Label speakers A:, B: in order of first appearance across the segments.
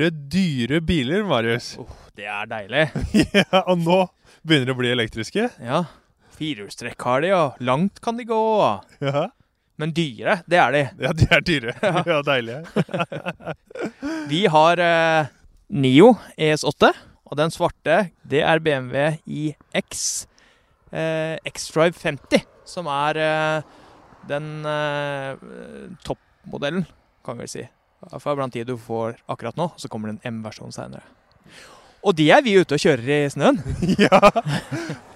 A: store, dyre biler, Marius.
B: Oh, det er deilig.
A: ja, og nå begynner de å bli elektriske.
B: Ja. Firehjulstrekk har de, og langt kan de gå.
A: Ja,
B: Men dyre, det er de.
A: ja de er dyre. Ja, deilige.
B: Vi har eh, Nio ES8, og den svarte, det er BMW iX eh, X-Drive 50, som er eh, den eh, toppmodellen, kan vi si. I hvert fall blant de du får akkurat nå, så kommer det en M-versjon senere. Og de er vi ute og kjører i snøen.
A: ja.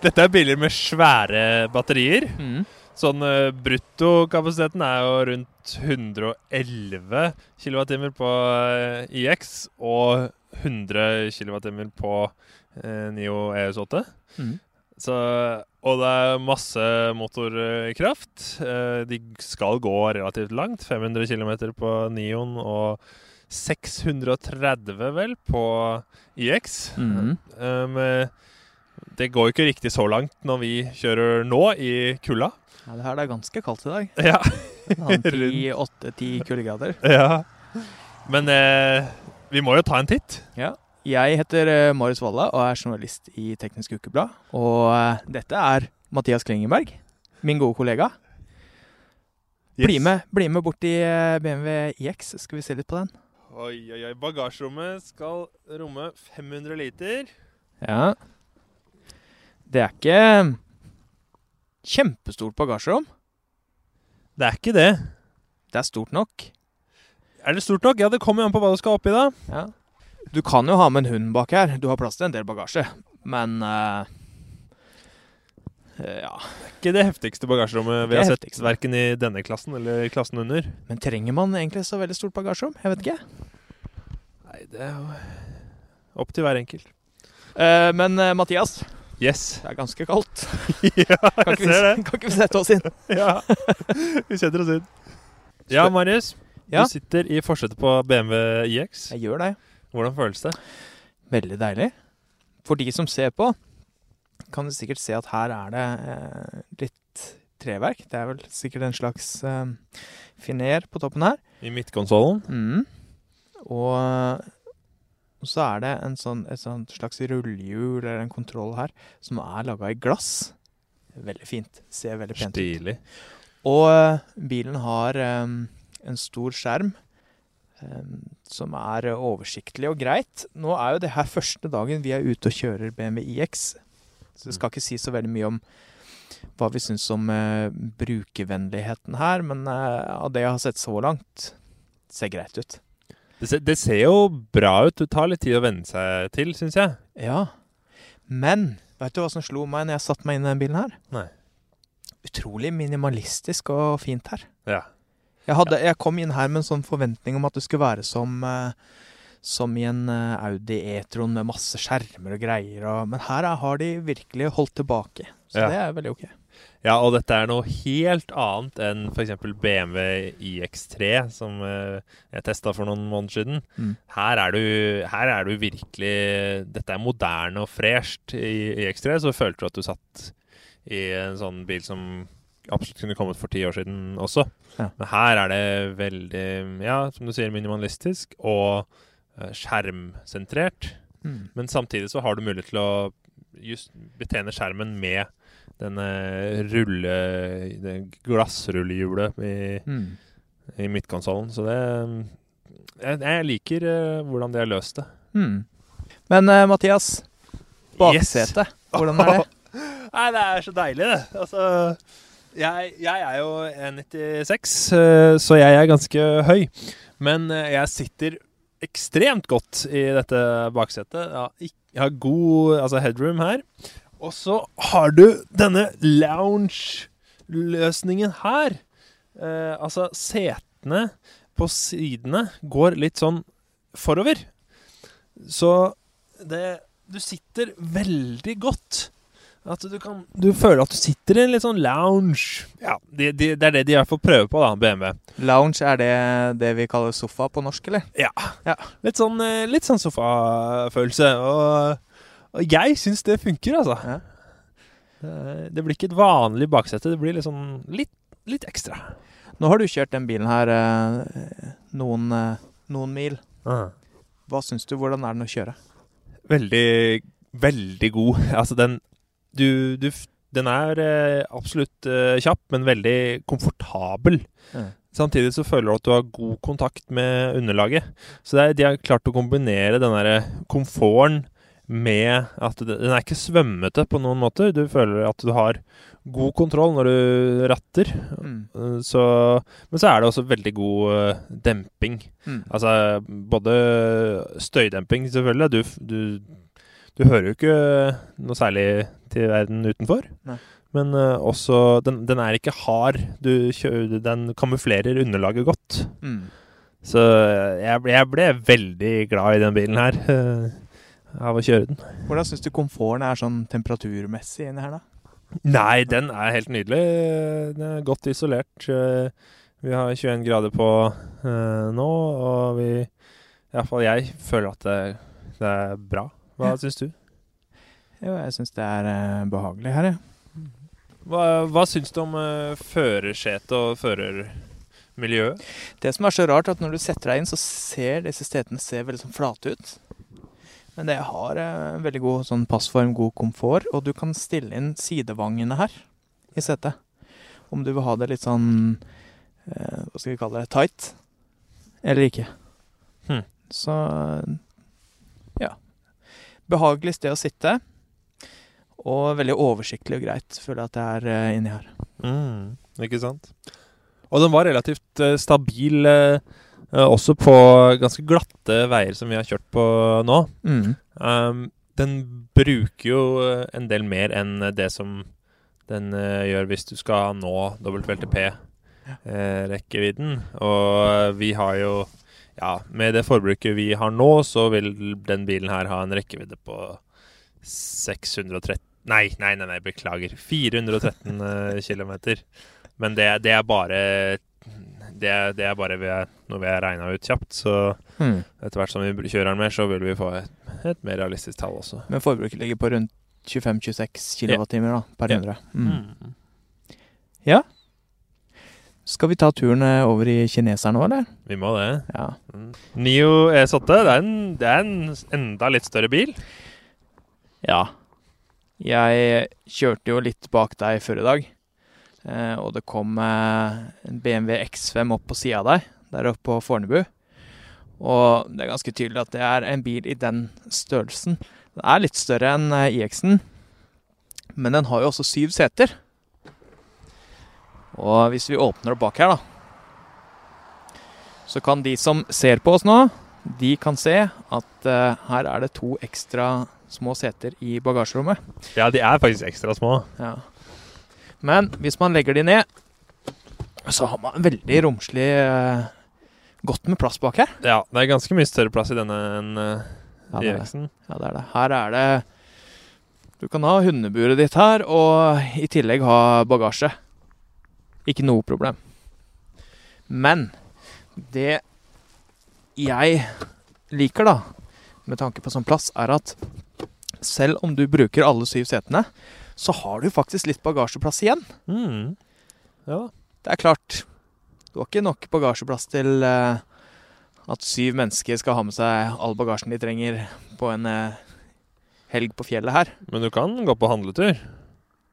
A: Dette er biler med svære batterier.
B: Mm.
A: Sånn uh, bruttokapasiteten er jo rundt 111 kWt på eh, IX og 100 kWt på uh, Nio ES8.
B: Mm.
A: Så, og det er masse motorkraft. Eh, de skal gå relativt langt. 500 km på Nion og 630 vel på IX.
B: Mhm.
A: Um, det går jo ikke riktig så langt når vi kjører nå i kulda.
B: Ja, det her er ganske kaldt i dag.
A: Ja.
B: Åtte-ti kuldegrader.
A: ja. Men eh, vi må jo ta en titt.
B: Ja. Jeg heter eh, Marius Walla og er journalist i Teknisk Ukeblad. Og eh, dette er Mathias Klingenberg, min gode kollega. Bli, med, bli med bort i eh, BMW iX, skal vi se litt på den.
A: Oi, oi, oi. Bagasjerommet skal romme 500 liter.
B: Ja. Det er ikke kjempestort bagasjerom.
A: Det er ikke det.
B: Det er stort nok.
A: Er det stort nok? Ja, det kommer jo an på hva du skal oppi, da.
B: Ja. Du kan jo ha med en hund bak her. Du har plass til en del bagasje. Men ja. Det Ja.
A: Ikke det heftigste bagasjerommet vi har sett,
B: heftigste.
A: verken i denne klassen eller i klassen under.
B: Men trenger man egentlig så veldig stort bagasjerom? Jeg vet ikke.
A: Nei, det er jo opp til hver enkelt.
B: Eh, men eh, Mathias,
A: Yes.
B: det er ganske kaldt.
A: ja,
B: Kan
A: jeg
B: ikke,
A: ser det.
B: kan ikke vi sette oss inn?
A: Ja. Vi setter oss inn. Ja, Marius.
B: Ja.
A: Du sitter i forsetet på BMW iX.
B: Jeg gjør det.
A: Hvordan føles det?
B: Veldig deilig. For de som ser på, kan du sikkert se at her er det eh, litt treverk. Det er vel sikkert en slags eh, finer på toppen her.
A: I midtkonsollen?
B: Mm. Og og så er det en sånn, et slags rullehjul eller en kontroll her som er laga i glass. Veldig fint. Ser veldig pent ut.
A: Stilig.
B: Og eh, bilen har eh, en stor skjerm som er eh, oversiktlig og greit. Nå er jo det her første dagen vi er ute og kjører BMW iX, så det skal ikke si så veldig mye om hva vi syns om eh, brukervennligheten her, men eh, av det jeg har sett så langt, ser greit ut.
A: Det ser, det ser jo bra ut. Det tar litt tid å venne seg til, syns jeg.
B: Ja, men vet du hva som slo meg når jeg satte meg inn i den bilen her?
A: Nei.
B: Utrolig minimalistisk og fint her.
A: Ja.
B: Jeg, hadde, jeg kom inn her med en sånn forventning om at det skulle være som, eh, som i en eh, Audi E-tron med masse skjermer og greier. Og, men her er- har de virkelig holdt tilbake. Så
A: Ja.
B: det er veldig ok.
A: Ja, og dette er noe helt annet enn f.eks. BMW iX3, som eh, jeg testa for noen måneder siden.
B: Mm.
A: Her er, du, her er du virkelig Dette er moderne og fresht i iX3, så følte du at du satt i en sånn bil som absolutt kunne kommet for ti år siden også.
B: Ja.
A: Men her er det veldig, ja, som du sier, minimalistisk og eh, skjermsentrert.
B: Mm.
A: Men samtidig så har du mulighet til å just betjene skjermen med denne rulle... Det glassrullehjulet i,
B: Mm.
A: i midtkonsollen. Så det Jeg, jeg liker eh, hvordan de har løst det.
B: Mm. Men uh, Mathias, baksetet, hvordan er det?
A: Nei, det er så deilig, det. Altså jeg, jeg er jo 1,96, eh, så jeg er ganske høy. Men eh, jeg sitter ekstremt godt i dette baksetet. Jeg har god altså headroom her. Og så har du denne lounge-løsningen her. Eh, altså, setene på sidene går litt sånn forover. Så det Du sitter veldig godt. At du kan Du føler at du sitter i en litt sånn lounge. Ja, det, de, det er det de i hvert fall prøver på, da, BMW.
B: Lounge, er det det vi kaller sofa på norsk, eller?
A: Ja.
B: Ja.
A: Litt sånn, eh, litt sånn sofafølelse. Og, og jeg syns det funker, altså.
B: Ja.
A: Det, det blir ikke et vanlig baksete. Det blir litt sånn litt, litt ekstra.
B: Nå har du kjørt den bilen her eh, noen, eh, noen mil. Hva syns du? Hvordan er den å kjøre?
A: Veldig, veldig god. Altså, den Du, du Den er eh, absolutt eh, kjapp, men veldig komfortabel.
B: Mm.
A: Samtidig så føler du at du har god kontakt med underlaget. Så det er, de har klart å kombinere den der komforten med at den er ikke svømmete på noen måter. Du føler at du har god kontroll når du ratter.
B: Mm.
A: Eh, Så, men så er det også veldig god eh, demping.
B: Mm.
A: Altså både støydemping, selvfølgelig. Du, du, du hører jo ikke noe særlig til verden utenfor.
B: Nei.
A: Men uh, også den, den er ikke hard. Du kjører, den kamuflerer underlaget godt.
B: Mm.
A: Så jeg, ble- jeg ble veldig glad i den bilen her. uh, av å kjøre den.
B: Hvordan syns du komforten er sånn temperaturmessig inni her, da?
A: Nei, den er helt nydelig. Den er godt isolert. Eh, Vi har 21 grader på uh, nå, og vi Iallfall jeg føler at det, det er bra. Hva
B: Ja.
A: syns du?
B: Jo, jeg syns det er eh, behagelig her, jeg.
A: Hva, hva syns du om uh, førersetet og førermiljøet?
B: Det som er så rart, er at når du setter deg inn, så ser disse setene ser veldig sånn flate ut. Men det har uh, veldig god sånn passform, god komfort, og du kan stille inn sidevangene her i setet. Om du vil ha det litt sånn uh, Hva skal vi kalle det? Tight. Eller ikke.
A: Hm.
B: Så ja. Behagelig sted å sitte. Og veldig oversiktlig og greit, føler jeg at det er uh, inni her.
A: Mm, ikke sant? Og den var relativt uh, stabil eh, eh, også på ganske glatte veier som vi har kjørt på nå.
B: Mm.
A: Um, den bruker jo eh, en del mer enn det som den eh, gjør hvis du skal nå WLTP-rekkevidden. og vi har jo Ja, med det forbruket vi har nå, så vil den bilen her ha en rekkevidde på 613 Nei, nei, nei, nei beklager. 413 uh, km. Men det, det er bare det, det er bare vi er, noe vi har regna ut kjapt. Så
B: Mm.
A: etter hvert som vi kjører den mer, så vil vi få et, et mer realistisk tall også.
B: Men forbruket ligger på rundt 25-26 kWt da, per
A: Ja.
B: 100. Mm. Skal vi ta turen eh, over i kineseren nå, eller?
A: Vi må det.
B: Ja.
A: Mm. Nio S8 det er, en, det er en enda litt større bil.
B: ja. Jeg kjørte jo litt bak deg før i dag, eh, og det kom eh, en BMW X5 opp på sida av deg, der oppe på Fornebu. Og det er ganske tydelig at det er en bil i den størrelsen. Den er litt større enn eh, IX-en, men den har jo også syv seter. Og hvis vi åpner opp bak her, da, så kan de som ser på oss nå, de kan se at her er det to ekstra små seter i bagasjerommet.
A: Ja, de er faktisk ekstra små.
B: Ja. Men hvis man legger de ned, så har man veldig romslig uh, Godt med plass bak her.
A: Ja, det er ganske mye større plass i denne enn uh,
B: Ja, det er Ja, det er det. Her er det Du kan ha hundeburet ditt her, og i tillegg ha bagasje. Ikke noe problem. Men det jeg liker, da, med tanke på sånn plass, er at selv om du bruker alle syv setene, så har du faktisk litt bagasjeplass igjen.
A: Mm. Ja.
B: Det er klart. Du har ikke nok bagasjeplass til uh, at syv mennesker skal ha med seg all bagasjen de trenger på en uh, helg på fjellet her.
A: Men du kan gå på handletur.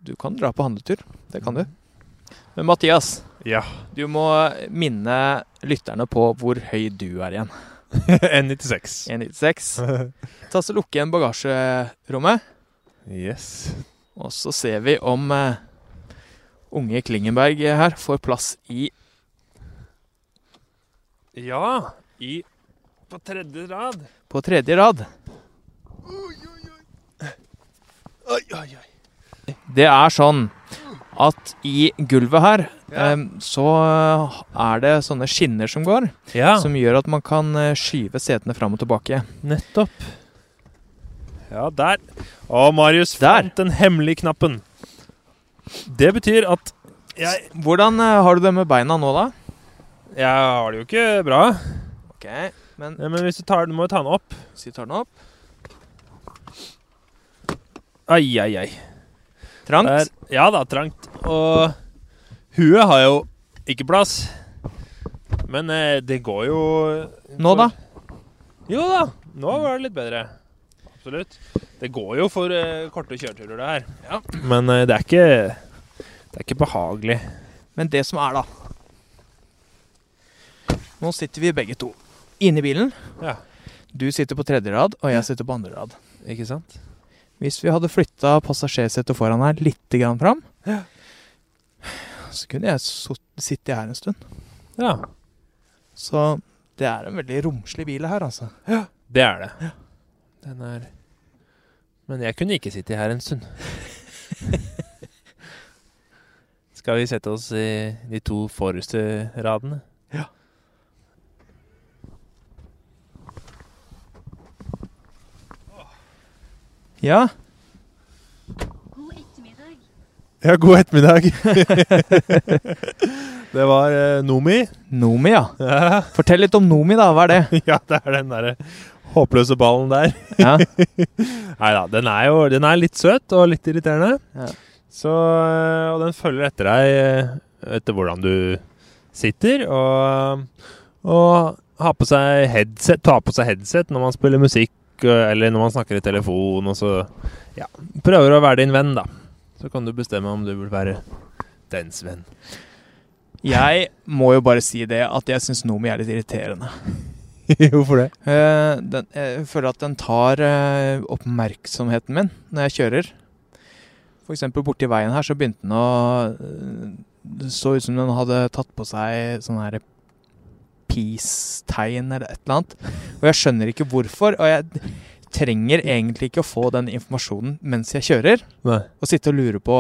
B: Du kan dra på handletur. Det kan du. Men Mathias,
A: Ja.
B: du må minne lytterne på hvor høy du er igjen.
A: N96.
B: 1,96. Ta så Lukke igjen bagasjerommet,
A: yes.
B: og så ser vi om uh, unge Klingenberg her får plass i
A: Ja, i På tredje rad.
B: på tredje rad.
A: Oi, oi, oi.
B: Det er sånn at i gulvet her
A: Ja.
B: så er det sånne skinner som går,
A: Ja,
B: som gjør at man kan eh, skyve setene fram og tilbake.
A: nettopp. Ja, der. Å, Marius
B: Der.
A: fant den hemmelige knappen. Det betyr at jeg,
B: Hvordan eh, har du det med beina nå, da?
A: jeg har det jo ikke bra.
B: Ok, men
A: Ja, Men hvis du tar den, må du ta den opp.
B: hvis du tar den opp
A: Ai, ai, ai.
B: Trangt.
A: Der. Ja da, trangt. Og huet har jo ikke plass. Men eh, det går jo
B: Nå, da?
A: Jo da, Nå var det litt bedre. Absolutt. Det går jo for eh, korte kjøreturer, det her.
B: Ja.
A: Men eh, det er ikke Det er ikke behagelig.
B: Men det som er, da Nå sitter vi begge to inne i bilen.
A: Ja.
B: Du sitter på tredje rad, og jeg sitter på andre rad.
A: Ikke sant?
B: Hvis vi hadde flytta passasjersetet foran her litt grann fram,
A: Ja.
B: så kunne jeg sittet her en stund.
A: Ja.
B: Så det er en veldig romslig bil her, altså.
A: Ja, Det er det. Den er Men jeg kunne ikke sitte her en stund. Skal vi sette oss i de to forreste radene?
B: Ja,
C: God ettermiddag.
A: Ja, god ettermiddag. det var eh, Nomi.
B: Nomi, ja.
A: Ja.
B: Fortell litt om Nomi, da. Hva er det?
A: ja, det er den derre håpløse ballen der.
B: Ja.
A: Nei da, den er jo den er litt søt og litt irriterende.
B: Ja.
A: Så, øh, og den følger etter deg øh, etter hvordan du sitter, og, og har på seg headset, tar på seg headset når man spiller musikk, øh, eller når man snakker i telefon, og så ja, prøver å være din venn, da. Så kan du bestemme om du vil være dens venn.
B: Jeg må jo bare si det at jeg syns Nomi er litt irriterende.
A: Hvorfor det?
B: Uh, den, jeg føler at den tar uh, oppmerksomheten min når jeg kjører. Eksempel borti veien her så begynte den å uh, Det så ut som den hadde tatt på seg sånn her peace-tegn eller et eller annet. Og jeg skjønner ikke hvorfor. Og jeg trenger egentlig ikke å få den informasjonen mens jeg kjører.
A: Nei.
B: Og sitte og lure på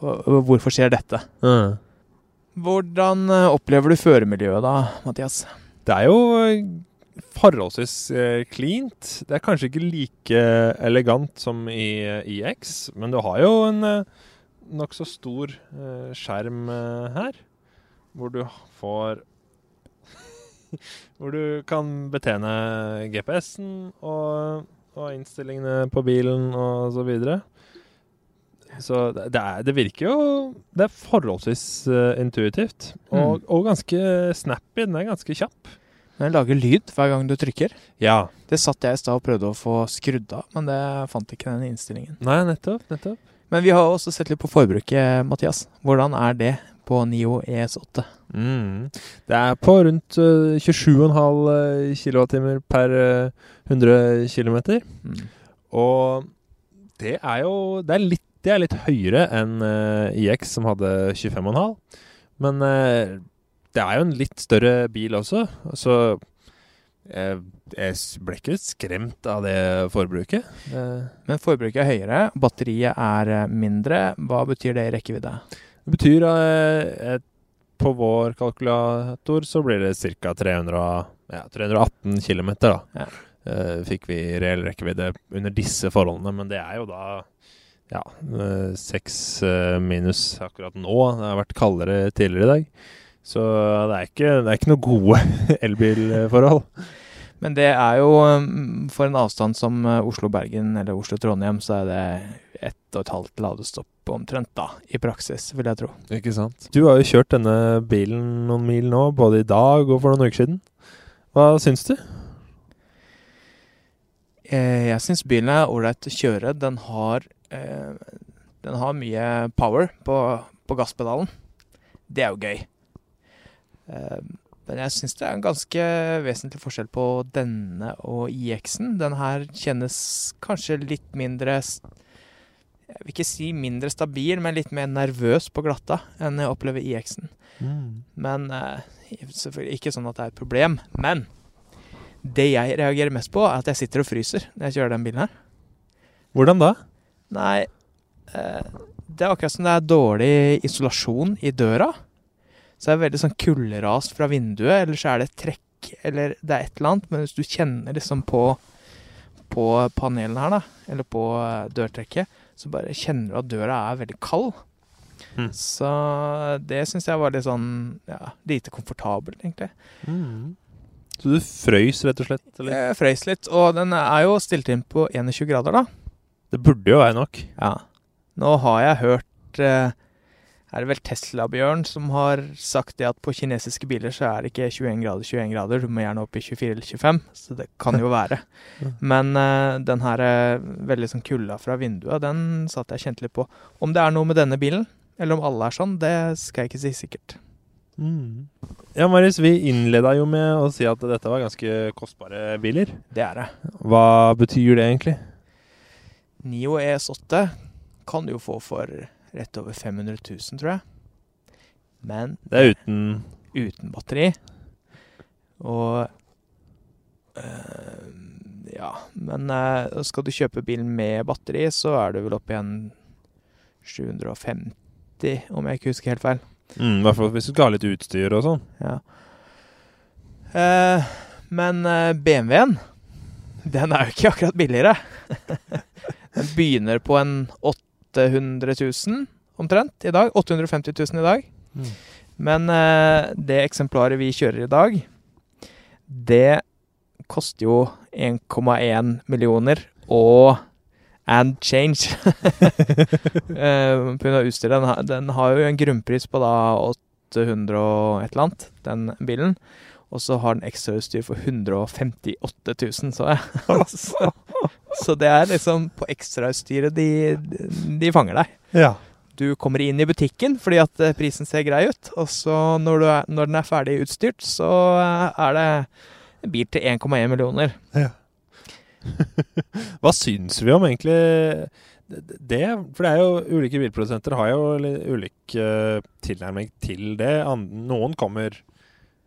B: hvorfor skjer dette.
A: Nei.
B: Hvordan øh, opplever du føremiljøet da, Mathias?
A: Det er jo øh, forholdsvis eh, cleant. Det er kanskje ikke like elegant som i eh, IX, men du har jo en nokså stor eh, skjerm eh, her, hvor du får Hvor du kan betjene GPS-en og, og innstillingene på bilen og så videre. Så det, er, det virker jo Det er forholdsvis eh, intuitivt. Og, og ganske snappy. Den er ganske kjapp.
B: Den lager lyd hver gang du trykker.
A: Ja.
B: Det satt jeg i stad og prøvde å få skrudd av, men det fant ikke den innstillingen.
A: Nei, nettopp. nettopp.
B: Men vi har også sett litt på forbruket, Mathias. Hvordan er det på Nio ES8?
A: Mm. Det er på rundt uh, 27,5 kWh per uh, 100 km.
B: Mm.
A: Og det er jo det er litt, det er litt høyere enn uh, IX, som hadde 25,5. Men uh, det er jo en litt større bil også, så jeg, jeg ble ikke skremt av det forbruket.
B: Men forbruket er høyere, batteriet er eh, mindre. Hva betyr det i rekkevidde?
A: det betyr at på vår kalkulator så blir det ca. 300, ja, 318 km, da.
B: Ja.
A: Eh, fikk vi reell rekkevidde under disse forholdene, men det er jo da ja, eh, seks eh, minus akkurat nå. Det har vært kaldere tidligere i dag. Så det er ikke, det er ikke noe gode elbilforhold.
B: Men det er jo mm, For en avstand som Oslo-Bergen eller Oslo-Trondheim, så er det ett og et halvt ladestopp omtrent, da, i praksis, vil jeg tro.
A: Ikke sant? Du har jo kjørt denne bilen noen mil nå, både i dag og for noen uker siden. Hva syns du?
B: Eh, Jeg syns bilen er ålreit å kjøre. Den har, eh, den har mye power på, på gasspedalen. Det er jo gøy. Eh, men jeg syns det er en ganske vesentlig forskjell på denne og IX-en. Den her kjennes kanskje litt mindre Jeg vil ikke si mindre stabil, men litt mer nervøs på glatta enn jeg opplever IX-en. Men eh, selvfølgelig ikke sånn at det er et problem. Men det jeg reagerer mest på, er at jeg sitter og fryser når jeg kjører den bilen her.
A: Hvordan da?
B: Nei, eh, det er akkurat som det er dårlig isolasjon i døra. Så det er veldig sånn kulderas fra vinduet, eller så er det trekk, eller det er et eller annet. Men hvis du kjenner liksom på, på panelen her, da, eller på eh, dørtrekket, så bare kjenner du at døra er veldig kald.
A: Mm.
B: Så det syns jeg var litt sånn ja, lite komfortabelt, egentlig.
A: Så du frøys rett og slett? Eller?
B: Jeg frøys litt, og den er jo stilt inn på 21 grader, da.
A: Det burde jo være nok.
B: Ja. Nå har jeg hørt eh, er det vel Tesla-Bjørn som har sagt det at på kinesiske biler så er det ikke 21 grader 21 grader, du må gjerne opp i 24 eller 25, så det kan jo være. Men uh, den her eh, veldig sånn kulda fra vinduet, den satt jeg kjent litt på. Om det er noe med denne bilen, eller om alle er sånn, det skal jeg ikke si sikkert.
A: Mm. Ja, Marius, vi innleda jo med å si at dette var ganske kostbare biler.
B: Det er det.
A: Hva betyr det egentlig?
B: Nio ES8 kan du jo få for rett over 500 000, tror jeg. Men
A: Det er uten
B: uten batteri. Og øh, Ja, men øh, skal du kjøpe bilen med batteri, så er du vel oppe igjen 750, om jeg ikke husker helt feil.
A: mm, I hvert fall hvis du skal ha litt utstyr og sånn.
B: Ja. Eh, men eh, BMW-en, den er jo ikke akkurat billigere. den begynner på en 800 000 omtrent i dag. 850 000 i dag.
A: Mm.
B: Men eh, det eksemplaret vi kjører i dag, det koster jo 1,1 millioner og and change. eh, av utstyret. Den, den har jo en grunnpris på da 800 og et eller annet, den bilen. Og så har den ekstrautstyr for 158 000, så jeg. så, det er liksom på ekstrautstyret de, de fanger deg.
A: Ja.
B: Du kommer inn i butikken fordi at eh, prisen ser grei ut, og så når, du er, når den er ferdig utstyrt, så eh, er det en bil til 1,1 millioner. Ja.
A: Hva syns vi om egentlig det? For det er jo ulike bilprodusenter har jo ulik eh, tilnærming til det. Noen kommer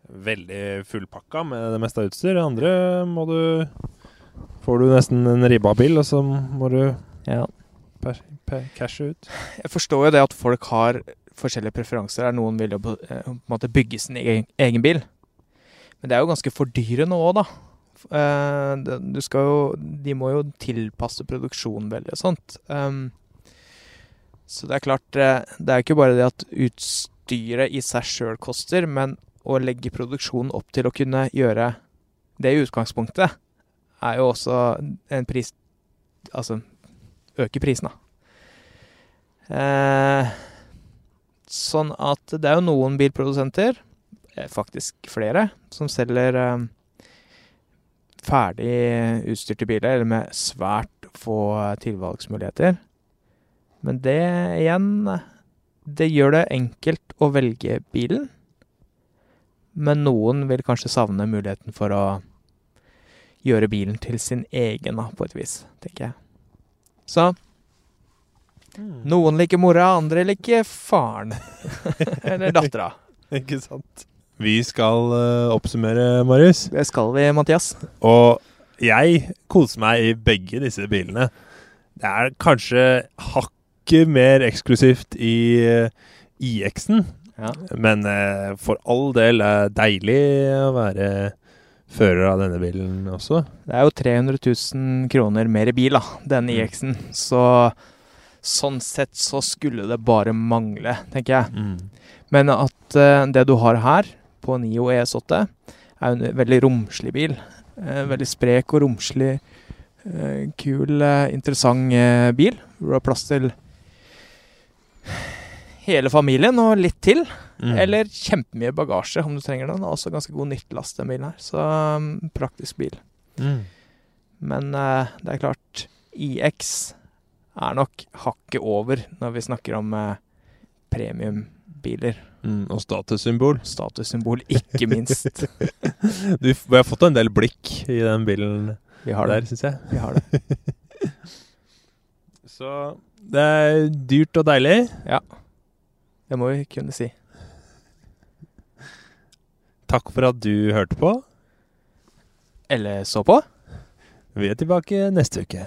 A: veldig fullpakka med det meste av utstyr. Andre må du Får du nesten en ribba bil, og så må du
B: Ja.
A: per, per, cashe ut.
B: Jeg forstår jo det at folk har forskjellige preferanser. Er Noen vil jo på, eh, på en måte bygge sin egen, egen bil. Men det er jo ganske fordyrende òg, da. Eh, Du skal jo De må jo tilpasse produksjonen veldig og sånt. Um, så det er klart eh, Det er ikke bare det at utstyret i seg sjøl koster, men å legge produksjonen opp til å kunne gjøre det i utgangspunktet, er jo også en pris Altså øker prisen, da. Eh, sånn at det er jo noen bilprodusenter, eh, faktisk flere, som selger eh, ferdig utstyrte biler, eller med svært få tilvalgsmuligheter. Men det igjen Det gjør det enkelt å velge bilen. Men noen vil kanskje savne muligheten for å gjøre bilen til sin egen, da, på et vis, tenker jeg. Så noen liker mora, andre liker faren. Eller dattera.
A: Ikke sant? Vi skal uh, oppsummere, Marius.
B: Det skal vi, Mathias.
A: Og jeg koser meg i begge disse bilene. Det er kanskje hakket mer eksklusivt i uh, IX-en,
B: Ja.
A: men uh, for all del er deilig å være fører av denne bilen også.
B: Det er jo 300 000 kroner mer i bil, da, den
A: Mm.
B: IX-en. Så sånn sett så skulle det bare mangle, tenker jeg. Men at uh, det du har her, på Nio ES8, er en veldig romslig bil. Uh, veldig sprek og romslig. Uh, kul, interessant bil. Hvor du har plass til hele familien og litt til.
A: Mm.
B: Eller kjempemye bagasje om du trenger den. Også ganske god nyttelast, den bilen her. Så um, praktisk bil.
A: Mm.
B: Men uh, det er klart, IX er nok hakket over når vi snakker om uh, premiumbiler.
A: Mm, og statussymbol.
B: Statussymbol, ikke minst.
A: Du, vi har fått en del blikk i den bilen
B: Vi har
A: der, syns jeg.
B: Vi har det.
A: Så det er dyrt og deilig. Ja.
B: Det må vi kunne si.
A: Takk for at du hørte på.
B: Eller så på.
A: Vi er tilbake neste uke.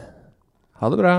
B: Ha det bra.